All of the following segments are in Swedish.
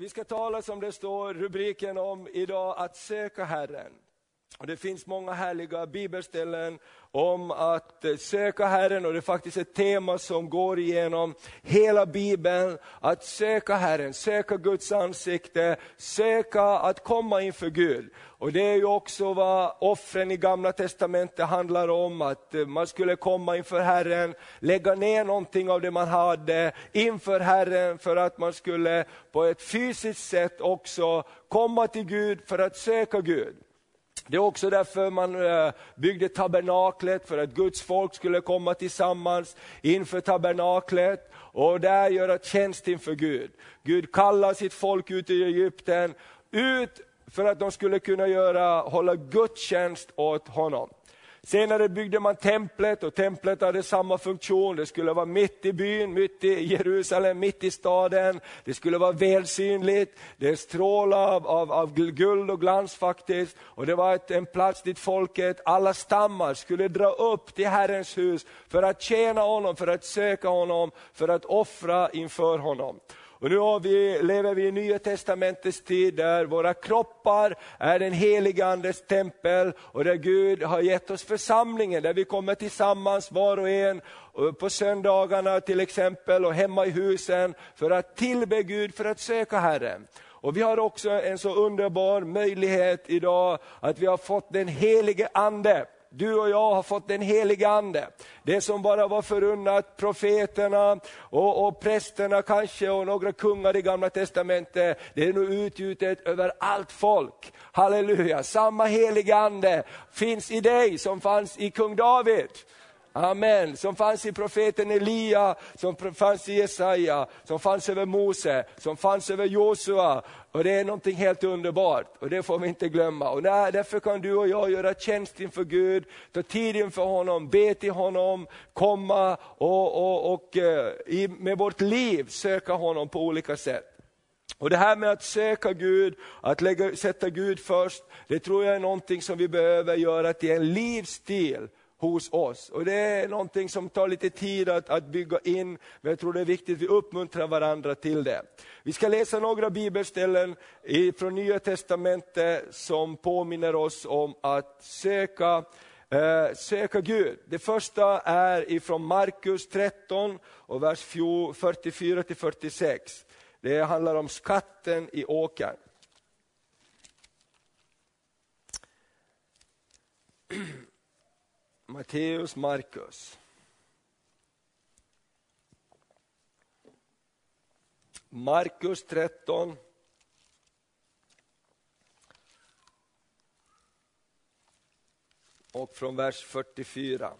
vi ska tala som det står rubriken om idag, att söka Herren. Och det finns många härliga bibelställen om att eh, söka Herren och det är faktiskt ett tema som går igenom hela bibeln. Att söka Herren, söka Guds ansikte, söka att komma inför Gud. Och det är ju också vad offren i gamla testamentet handlar om, att eh, man skulle komma inför Herren, lägga ner någonting av det man hade inför Herren för att man skulle på ett fysiskt sätt också komma till Gud för att söka Gud. Det är också därför man eh, byggde tabernaklet, för att Guds folk skulle komma tillsammans inför tabernaklet och där göra tjänst inför Gud. Gud kallar sitt folk ut i Egypten, ut för att de skulle kunna göra, hålla gudstjänst åt honom. Senare byggde man templet och templet hade samma funktion. Det skulle vara mitt i byn, mitt i Jerusalem, mitt i staden. Det skulle vara välsynligt, det strålade av, av, av guld och glans faktiskt. Och det var ett, en plats dit folket, alla stammar skulle dra upp till Herrens hus för att tjäna honom, för att söka honom, för att offra inför honom. Och nu har vi, lever vi i Nya Testamentets tid där våra kroppar är den helige Andes tempel och där Gud har gett oss församlingen, där vi kommer tillsammans var och en på söndagarna till exempel och hemma i husen för att tillbe Gud, för att söka Herren. Och vi har också en så underbar möjlighet idag att vi har fått den helige Ande du och jag har fått den helige Ande. Det som bara var förunnat profeterna och, och prästerna kanske och några kungar i gamla testamentet, det är nu utgjutet över allt folk. Halleluja, samma helige Ande finns i dig som fanns i kung David. Amen, som fanns i profeten Elia, som fanns i Jesaja, som fanns över Mose, som fanns över Josua. Och det är någonting helt underbart och det får vi inte glömma. Och därför kan du och jag göra tjänst inför Gud, ta tid inför honom, be till honom, komma och, och, och eh, i, med vårt liv söka honom på olika sätt. Och Det här med att söka Gud, att lägga, sätta Gud först, det tror jag är någonting som vi behöver göra till en livsstil hos oss. Och Det är någonting som tar lite tid att, att bygga in, men jag tror det är viktigt att vi uppmuntrar varandra till det. Vi ska läsa några bibelställen från Nya Testamentet som påminner oss om att söka eh, söka Gud. Det första är ifrån Markus 13, och vers 44-46. Det handlar om skatten i åkern. Matteus, Markus. Markus 13. Och från vers 44.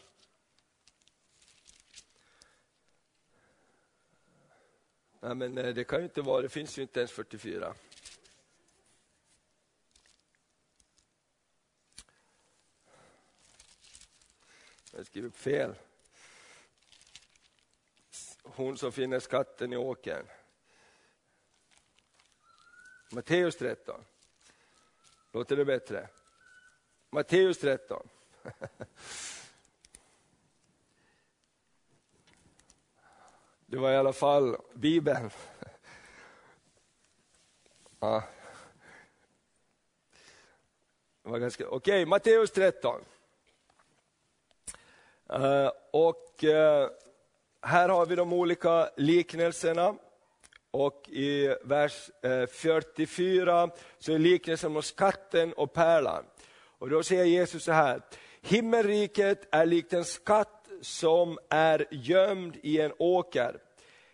Nej, men det kan ju inte vara, det finns ju inte ens 44. Skrev upp fel. Hon som finner skatten i åkern. Matteus 13. Låter det bättre? Matteus 13. Det var i alla fall Bibeln. Ja. Okej, okay, Matteus 13. Eh, och eh, här har vi de olika liknelserna. Och i vers eh, 44 så är liknelsen om skatten och pärlan. Och då säger Jesus så här, himmelriket är likt en skatt som är gömd i en åker.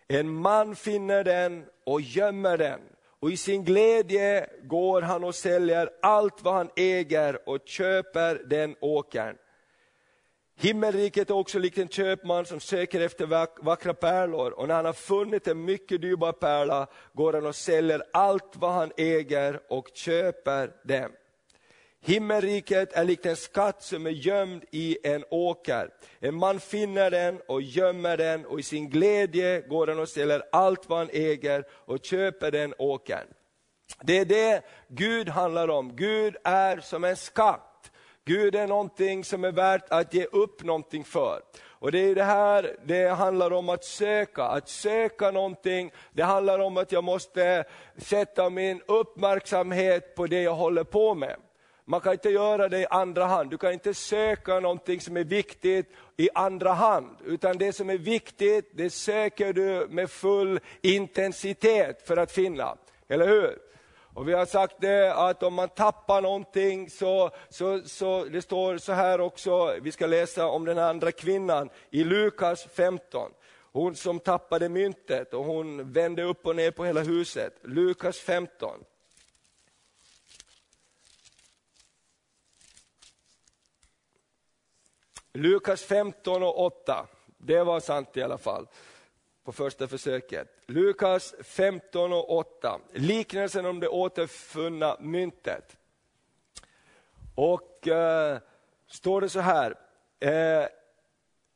En man finner den och gömmer den. Och i sin glädje går han och säljer allt vad han äger och köper den åkern. Himmelriket är också likt en köpman som söker efter vackra pärlor och när han har funnit en mycket dyrbar pärla går han och säljer allt vad han äger och köper dem. Himmelriket är likt en skatt som är gömd i en åker. En man finner den och gömmer den och i sin glädje går han och säljer allt vad han äger och köper den åkern. Det är det Gud handlar om. Gud är som en skatt. Gud är någonting som är värt att ge upp någonting för. Och det är det här det handlar om att söka, att söka någonting. Det handlar om att jag måste sätta min uppmärksamhet på det jag håller på med. Man kan inte göra det i andra hand. Du kan inte söka någonting som är viktigt i andra hand. Utan det som är viktigt, det söker du med full intensitet för att finna. Eller hur? Och vi har sagt det att om man tappar någonting så, så, så det står så här också, vi ska läsa om den andra kvinnan i Lukas 15. Hon som tappade myntet och hon vände upp och ner på hela huset. Lukas 15. Lukas 15 och 8, det var sant i alla fall på första försöket. Lukas 15 och 8, liknelsen om det återfunna myntet. Och eh, står det så här, eh,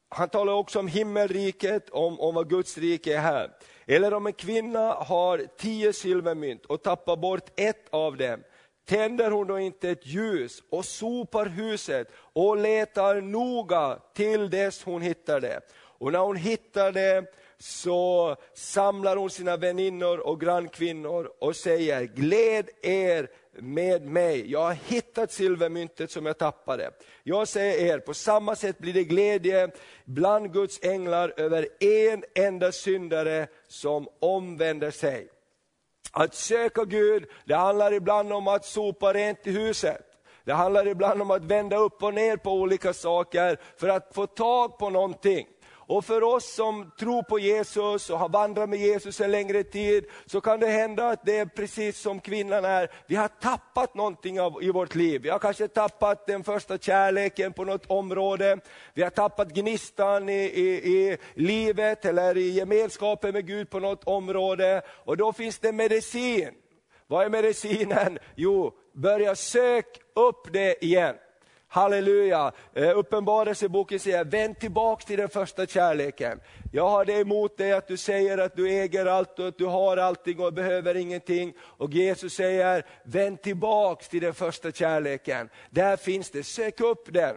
han talar också om himmelriket, om, om vad Guds rike är här. Eller om en kvinna har tio silvermynt och tappar bort ett av dem, tänder hon då inte ett ljus och sopar huset och letar noga till dess hon hittar det. Och när hon hittar det så samlar hon sina väninnor och grannkvinnor och säger, gläd er med mig. Jag har hittat silvermyntet som jag tappade. Jag säger er, på samma sätt blir det glädje bland Guds änglar över en enda syndare som omvänder sig. Att söka Gud, det handlar ibland om att sopa rent i huset. Det handlar ibland om att vända upp och ner på olika saker för att få tag på någonting. Och för oss som tror på Jesus och har vandrat med Jesus en längre tid, så kan det hända att det är precis som kvinnan är, vi har tappat någonting av, i vårt liv. Vi har kanske tappat den första kärleken på något område, vi har tappat gnistan i, i, i livet eller i gemenskapen med Gud på något område. Och då finns det medicin. Vad är medicinen? Jo, börja sök upp det igen. Halleluja! Eh, uppenbarelseboken säger, vänd tillbaka till den första kärleken. Jag har det emot dig att du säger att du äger allt och att du har allting och behöver ingenting. Och Jesus säger, vänd tillbaka till den första kärleken. Där finns det, sök upp den.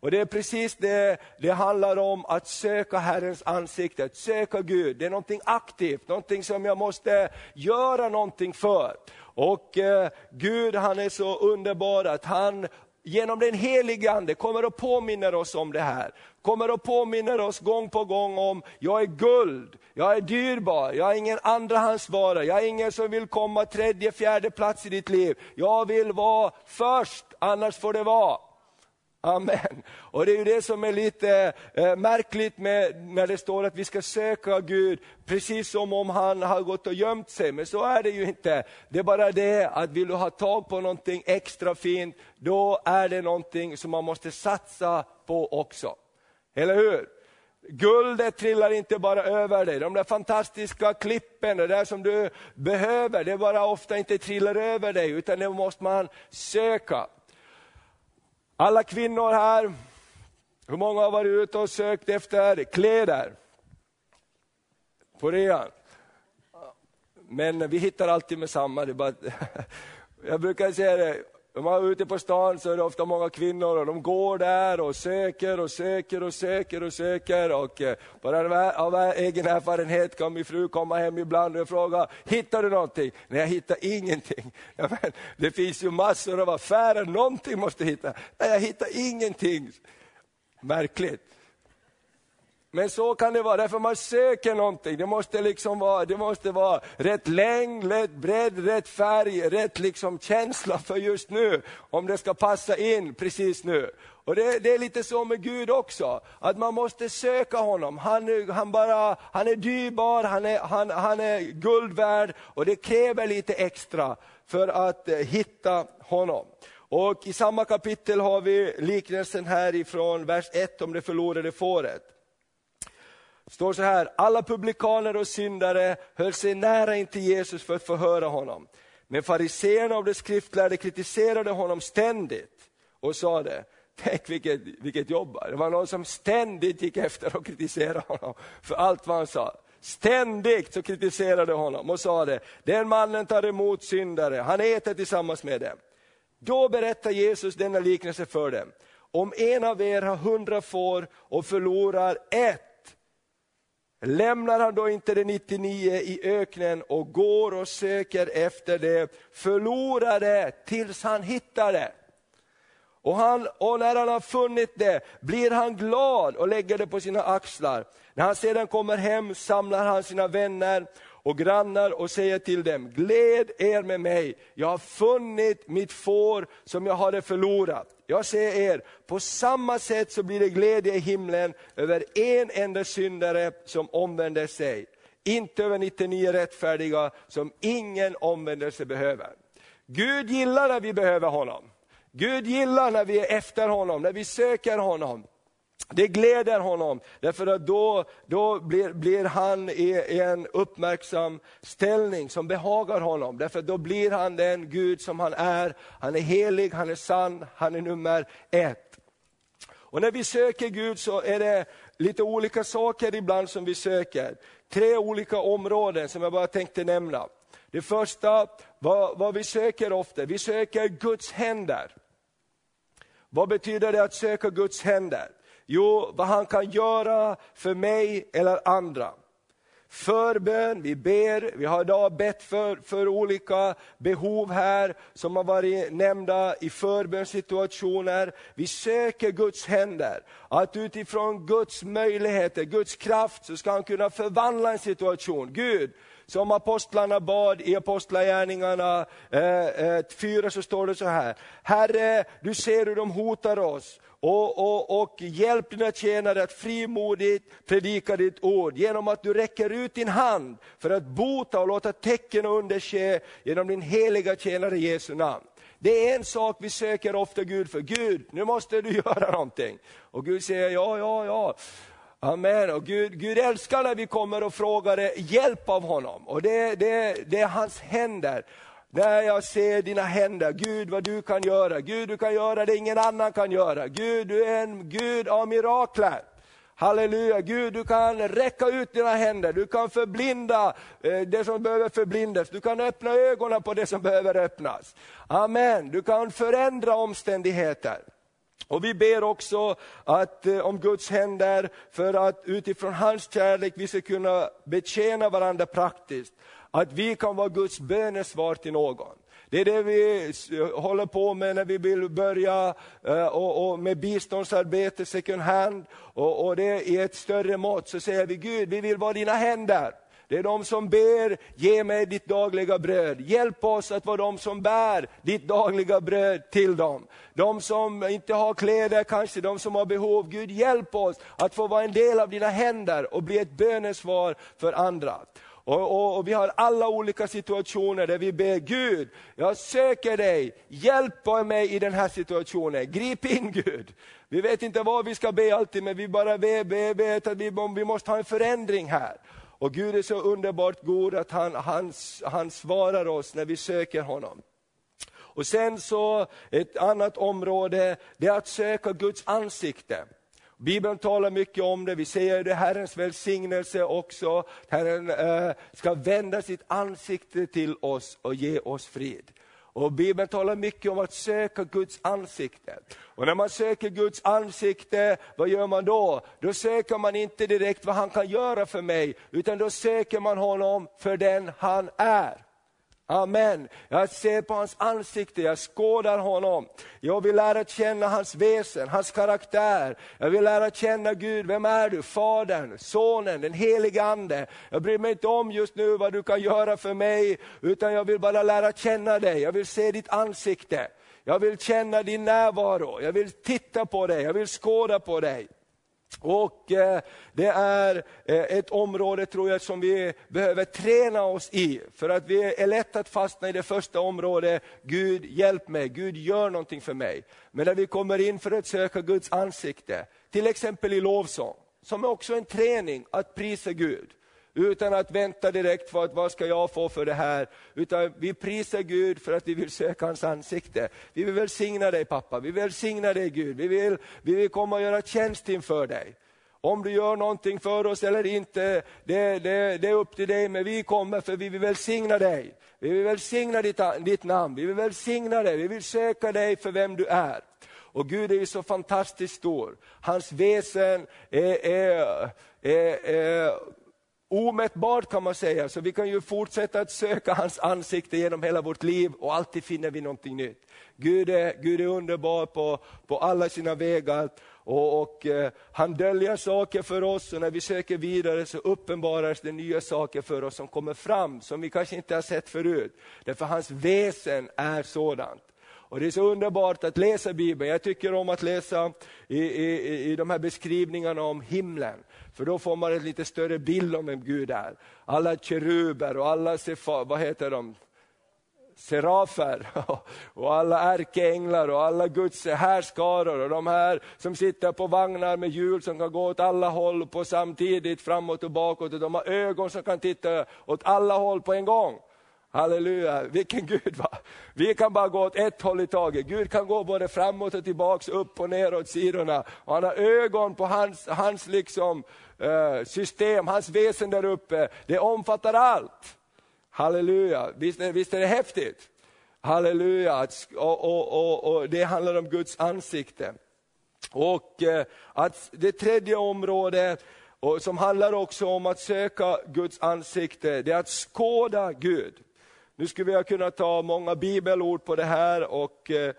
Och det är precis det det handlar om, att söka Herrens ansikte, att söka Gud. Det är någonting aktivt, någonting som jag måste göra någonting för. Och eh, Gud han är så underbar att han genom den helige Ande kommer och påminner oss om det här. Kommer och påminner oss gång på gång om, jag är guld, jag är dyrbar, jag är ingen andrahandsvara, jag är ingen som vill komma tredje, fjärde plats i ditt liv. Jag vill vara först, annars får det vara. Amen. Och det är ju det som är lite eh, märkligt med när det står att vi ska söka Gud, precis som om han har gått och gömt sig. Men så är det ju inte. Det är bara det att vill du ha tag på någonting extra fint, då är det någonting som man måste satsa på också. Eller hur? Guldet trillar inte bara över dig, de där fantastiska klippen, det där som du behöver, det bara ofta inte trillar över dig, utan det måste man söka. Alla kvinnor här, hur många har varit ute och sökt efter kläder? På rean? Men vi hittar alltid med samma. Det bara, jag brukar säga det, om man är ute på stan så är det ofta många kvinnor och de går där och söker och söker och söker och söker. Och eh, bara av egen erfarenhet kan min fru komma hem ibland och fråga, hittar du någonting? Nej, jag hittar ingenting. Ja, men, det finns ju massor av affärer, någonting måste jag hitta. Nej, jag hittar ingenting. Märkligt. Men så kan det vara, därför man söker någonting. Det måste liksom vara, det måste vara rätt längd, rätt bredd, rätt färg, rätt liksom känsla för just nu. Om det ska passa in precis nu. Och det, det, är lite så med Gud också, att man måste söka honom. Han är, han bara, han är dyrbar, han är, han, han är guld värd och det kräver lite extra för att eh, hitta honom. Och i samma kapitel har vi liknelsen här ifrån vers 1 om det förlorade fåret står så här, alla publikaner och syndare höll sig nära in till Jesus för att förhöra honom. Men fariseerna och de skriftlärde kritiserade honom ständigt och sa det. Tänk vilket, vilket jobb, det var någon som ständigt gick efter och kritiserade honom för allt vad han sa. Ständigt så kritiserade honom och sa det, den mannen tar emot syndare, han äter tillsammans med dem. Då berättar Jesus denna liknelse för dem. Om en av er har hundra får och förlorar ett, lämnar han då inte det 99 i öknen och går och söker efter det förlorade tills han hittar det. Och, han, och när han har funnit det blir han glad och lägger det på sina axlar. När han sedan kommer hem samlar han sina vänner och grannar och säger till dem, gläd er med mig, jag har funnit mitt får som jag hade förlorat. Jag säger er, på samma sätt så blir det glädje i himlen över en enda syndare som omvänder sig. Inte över 99 rättfärdiga som ingen omvändelse behöver. Gud gillar när vi behöver honom. Gud gillar när vi är efter honom, när vi söker honom. Det gläder honom, därför att då, då blir, blir han i en uppmärksam ställning som behagar honom. Därför att då blir han den Gud som han är. Han är helig, han är sann, han är nummer ett. Och när vi söker Gud så är det lite olika saker ibland som vi söker. Tre olika områden som jag bara tänkte nämna. Det första, vad, vad vi söker ofta, vi söker Guds händer. Vad betyder det att söka Guds händer? Jo, vad han kan göra för mig eller andra. Förbön, vi ber, vi har idag bett för, för olika behov här som har varit nämnda i förbönssituationer. Vi söker Guds händer, att utifrån Guds möjligheter, Guds kraft så ska han kunna förvandla en situation. Gud, som apostlarna bad i Apostlagärningarna eh, eh, 4 så står det så här. Herre, du ser hur de hotar oss och, och, och hjälp dina tjänare att frimodigt predika ditt ord genom att du räcker ut din hand för att bota och låta tecken och under ske genom din heliga tjänare Jesu namn. Det är en sak vi söker ofta Gud för. Gud, nu måste du göra någonting. Och Gud säger ja, ja, ja. Amen. Och Gud, Gud älskar när vi kommer och frågar hjälp av honom. Och det, det, det är hans händer. När jag ser dina händer, Gud vad du kan göra. Gud du kan göra det ingen annan kan göra. Gud du är en Gud av mirakler. Halleluja, Gud du kan räcka ut dina händer, du kan förblinda eh, det som behöver förblindas, du kan öppna ögonen på det som behöver öppnas. Amen, du kan förändra omständigheter. Och vi ber också att, eh, om Guds händer för att utifrån hans kärlek vi ska kunna betjäna varandra praktiskt. Att vi kan vara Guds bönesvar till någon. Det är det vi eh, håller på med när vi vill börja eh, och, och med biståndsarbete second hand. Och, och det i ett större mått så säger vi Gud, vi vill vara dina händer. Det är de som ber, ge mig ditt dagliga bröd. Hjälp oss att vara de som bär ditt dagliga bröd till dem. De som inte har kläder, kanske de som har behov. Gud hjälp oss att få vara en del av dina händer och bli ett bönesvar för andra. Och, och, och, Vi har alla olika situationer där vi ber Gud, jag söker dig, hjälp mig i den här situationen, grip in Gud. Vi vet inte vad vi ska be alltid, men vi bara ber, ber, ber att vi, vi måste ha en förändring här. Och Gud är så underbart god att han, han, han svarar oss när vi söker honom. Och sen så, ett annat område, det är att söka Guds ansikte. Bibeln talar mycket om det, vi säger det Herrens välsignelse också. Herren eh, ska vända sitt ansikte till oss och ge oss frid. Och Bibeln talar mycket om att söka Guds ansikte. Och när man söker Guds ansikte, vad gör man då? Då söker man inte direkt vad han kan göra för mig, utan då söker man honom för den han är. Amen. Jag ser på hans ansikte, jag skådar honom. Jag vill lära känna hans väsen, hans karaktär. Jag vill lära känna Gud, vem är du? Fadern, Sonen, den helige Ande. Jag bryr mig inte om just nu vad du kan göra för mig, utan jag vill bara lära känna dig. Jag vill se ditt ansikte. Jag vill känna din närvaro, jag vill titta på dig, jag vill skåda på dig. Och eh, Det är eh, ett område tror jag som vi behöver träna oss i, för att vi är lätt att fastna i det första området, Gud hjälp mig, Gud gör någonting för mig. Men när vi kommer in för att söka Guds ansikte, till exempel i lovsång, som är också en träning att prisa Gud utan att vänta direkt på att vad ska jag få för det här. Utan vi prisar Gud för att vi vill söka hans ansikte. Vi vill välsigna dig pappa, vi vill välsigna dig Gud, vi vill, vi vill komma och göra tjänst inför dig. Om du gör någonting för oss eller inte, det, det, det är upp till dig, men vi kommer för vi vill välsigna dig. Vi vill välsigna ditt, ditt namn, vi vill välsigna dig, vi vill söka dig för vem du är. Och Gud är ju så fantastiskt stor. Hans väsen är, är, är, är omätbart kan man säga, så vi kan ju fortsätta att söka hans ansikte genom hela vårt liv och alltid finner vi någonting nytt. Gud är, Gud är underbar på, på alla sina vägar och, och eh, han döljer saker för oss och när vi söker vidare så uppenbaras det nya saker för oss som kommer fram, som vi kanske inte har sett förut. Därför hans väsen är sådant. Och Det är så underbart att läsa Bibeln. Jag tycker om att läsa i, i, i de här beskrivningarna om himlen. För då får man en lite större bild om vem Gud är. Alla keruber och alla sefa, vad heter de? serafer och alla ärkeänglar och alla Guds härskaror och de här som sitter på vagnar med hjul som kan gå åt alla håll på samtidigt, framåt och bakåt. Och de har ögon som kan titta åt alla håll på en gång. Halleluja, vilken Gud va? Vi kan bara gå åt ett håll i taget. Gud kan gå både framåt och tillbaks, upp och ner åt sidorna. Och han har ögon på hans, hans liksom, eh, system, hans väsen där uppe. Det omfattar allt. Halleluja, visst är, visst är det häftigt? Halleluja, och, och, och, och det handlar om Guds ansikte. Och eh, att det tredje området, och som handlar också om att söka Guds ansikte, det är att skåda Gud. Nu skulle vi kunna ta många bibelord på det här och eh,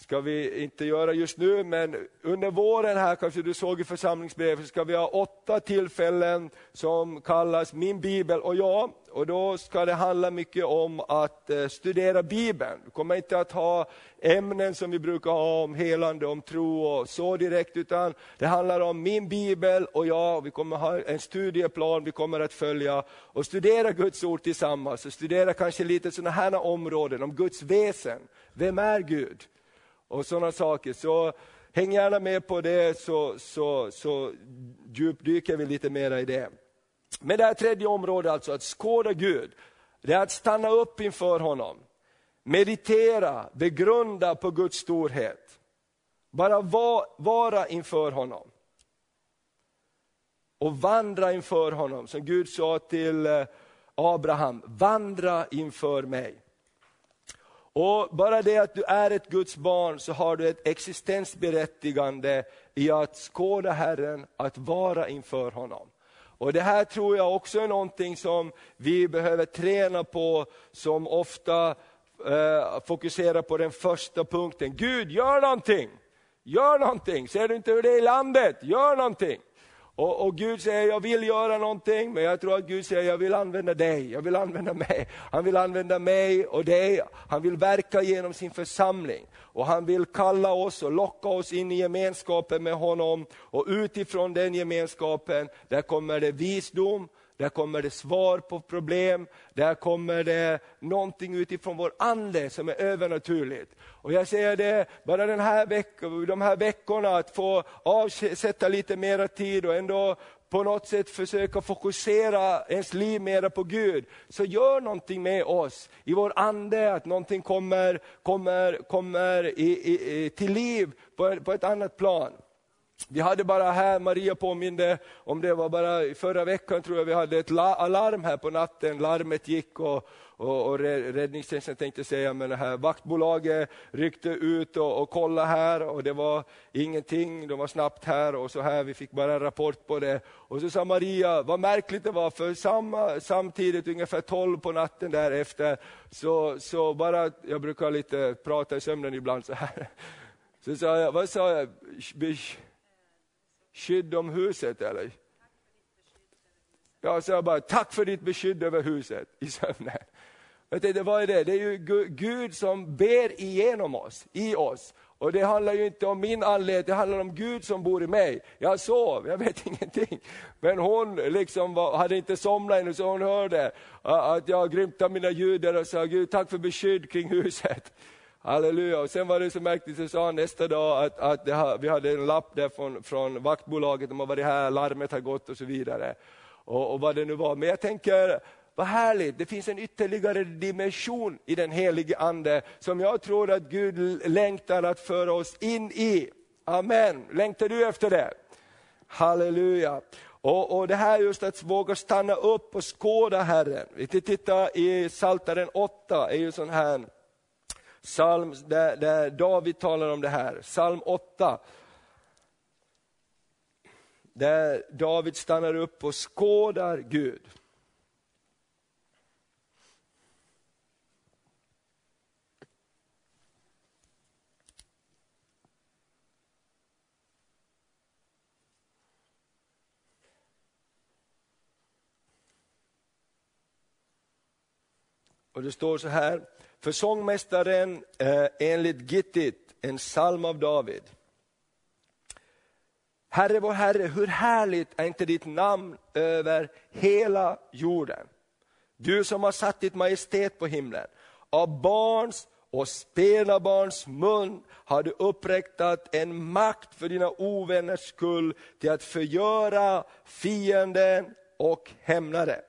ska vi inte göra just nu, men under våren här, kanske du såg i församlingsbrevet, ska vi ha åtta tillfällen som kallas Min bibel och jag. Och då ska det handla mycket om att eh, studera Bibeln. Vi kommer inte att ha ämnen som vi brukar ha om helande, om tro och så direkt, utan det handlar om min bibel och jag. Vi kommer ha en studieplan vi kommer att följa och studera Guds ord tillsammans. Och studera kanske lite sådana här områden om Guds väsen. Vem är Gud? Och sådana saker. Så häng gärna med på det så, så, så djupdyker vi lite mer i det. Men det här tredje området, alltså att skåda Gud, det är att stanna upp inför honom. Meditera, begrunda på Guds storhet. Bara va, vara inför honom. Och vandra inför honom, som Gud sa till eh, Abraham, vandra inför mig. Och bara det att du är ett Guds barn så har du ett existensberättigande i att skåda Herren, att vara inför honom. Och Det här tror jag också är någonting som vi behöver träna på, som ofta eh, fokuserar på den första punkten. Gud, gör någonting! Gör någonting! Ser du inte hur det är i landet? Gör någonting! Och, och, Gud säger, jag vill göra någonting, men jag tror att Gud säger, jag vill använda dig, jag vill använda mig. Han vill använda mig och dig, han vill verka genom sin församling. Och han vill kalla oss och locka oss in i gemenskapen med honom. Och utifrån den gemenskapen, där kommer det visdom, där kommer det svar på problem, där kommer det någonting utifrån vår ande som är övernaturligt. Och jag säger det, bara den här veck- de här veckorna, att få avsätta lite mera tid och ändå på något sätt försöka fokusera ens liv mera på Gud, så gör någonting med oss i vår ande, att någonting kommer, kommer, kommer i, i, till liv på, på ett annat plan. Vi hade bara här, Maria påminde om det var bara förra veckan tror jag vi hade ett alarm här på natten, larmet gick och, och, och räddningstjänsten tänkte säga, men det här vaktbolaget ryckte ut och, och kollade här och det var ingenting, de var snabbt här och så här, vi fick bara en rapport på det. Och så sa Maria, vad märkligt det var, för samma, samtidigt ungefär 12 på natten därefter, så, så bara, jag brukar lite prata i sömnen ibland så här. Så sa jag, vad sa jag? Skydd om huset eller? Ja, sa jag bara, tack för ditt beskydd över huset i sömnen. Jag tänkte, vad är det? Det är ju Gud som ber igenom oss, i oss. Och det handlar ju inte om min anledning, det handlar om Gud som bor i mig. Jag sov, jag vet ingenting. Men hon liksom var, hade inte somnat ännu, så hon hörde att jag grymtade mina ljud och sa, Gud tack för beskydd kring huset. Halleluja. Och sen var det så märkligt, så sa han nästa dag att, att det, vi hade en lapp där från, från vaktbolaget, de har varit här, larmet har gått och så vidare. Och, och vad det nu var. Men jag tänker, vad härligt, det finns en ytterligare dimension i den helige Ande, som jag tror att Gud längtar att föra oss in i. Amen. Längtar du efter det? Halleluja. Och, och det här just att våga stanna upp och skåda Herren. Vi tittar i Psaltaren 8, är ju sån här psalm där, där David talar om det här. Psalm 8. Där David stannar upp och skådar Gud. Och det står så här, för sångmästaren eh, enligt Gittit, en psalm av David. Herre vår Herre, hur härligt är inte ditt namn över hela jorden? Du som har satt ditt majestät på himlen. Av barns och spelarbarns mun har du upprättat en makt för dina ovänners skull till att förgöra fienden och hämnaren.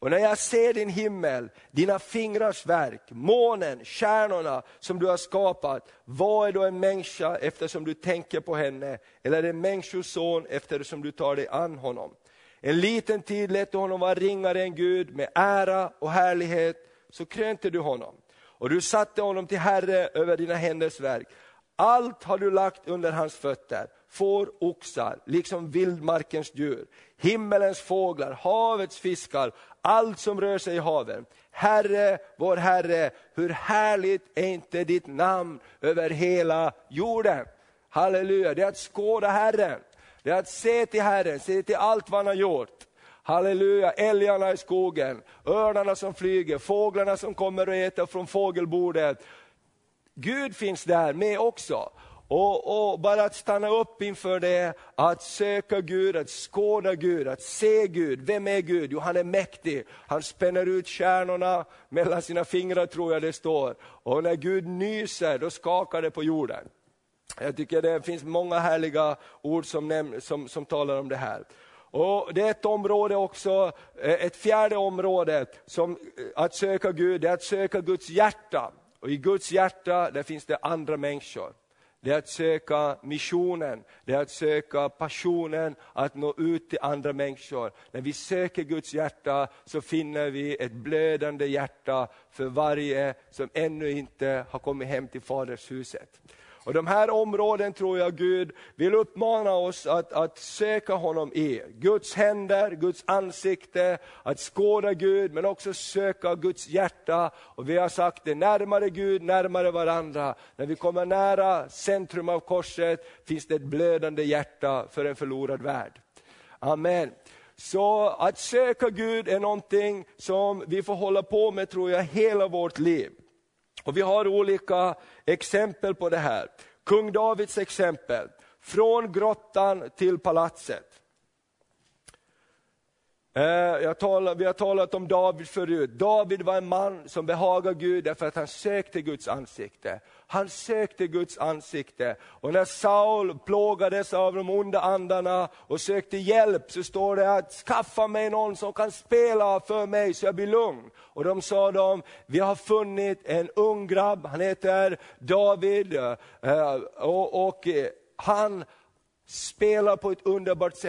Och när jag ser din himmel, dina fingrars verk, månen, stjärnorna som du har skapat, vad är då en människa eftersom du tänker på henne? Eller en människoson eftersom du tar dig an honom? En liten tid lät du honom vara ringare än Gud, med ära och härlighet, så krönte du honom. Och du satte honom till herre över dina händers verk. Allt har du lagt under hans fötter, får, oxar, liksom vildmarkens djur, himmelens fåglar, havets fiskar, allt som rör sig i haven. Herre, vår Herre, hur härligt är inte ditt namn över hela jorden. Halleluja, det är att skåda Herren, det är att se till Herren, se till allt vad han har gjort. Halleluja, älgarna i skogen, örnarna som flyger, fåglarna som kommer och äter från fågelbordet. Gud finns där med också. Och, och, bara att stanna upp inför det, att söka Gud, att skåda Gud, att se Gud. Vem är Gud? Jo, han är mäktig. Han spänner ut kärnorna mellan sina fingrar, tror jag det står. Och när Gud nyser, då skakar det på jorden. Jag tycker det finns många härliga ord som, näm- som, som talar om det här. Och Det är ett område också, eh, ett fjärde område, som eh, att söka Gud, det är att söka Guds hjärta. Och i Guds hjärta, där finns det andra människor det är att söka missionen, det är att söka passionen att nå ut till andra människor. När vi söker Guds hjärta så finner vi ett blödande hjärta för varje som ännu inte har kommit hem till Fadershuset. Och de här områden tror jag Gud vill uppmana oss att, att söka honom i. Guds händer, Guds ansikte, att skåda Gud men också söka Guds hjärta. Och vi har sagt det, närmare Gud, närmare varandra. När vi kommer nära centrum av korset finns det ett blödande hjärta för en förlorad värld. Amen. Så att söka Gud är någonting som vi får hålla på med tror jag hela vårt liv. Och Vi har olika exempel på det här. Kung Davids exempel, från grottan till palatset. Eh, jag talar, vi har talat om David förut. David var en man som behagade Gud därför att han sökte Guds ansikte. Han sökte Guds ansikte. Och när Saul plågades av de onda andarna och sökte hjälp så står det att skaffa mig någon som kan spela för mig så jag blir lugn. Och de sa de, vi har funnit en ung grabb, han heter David eh, och, och eh, han spelar på ett underbart sätt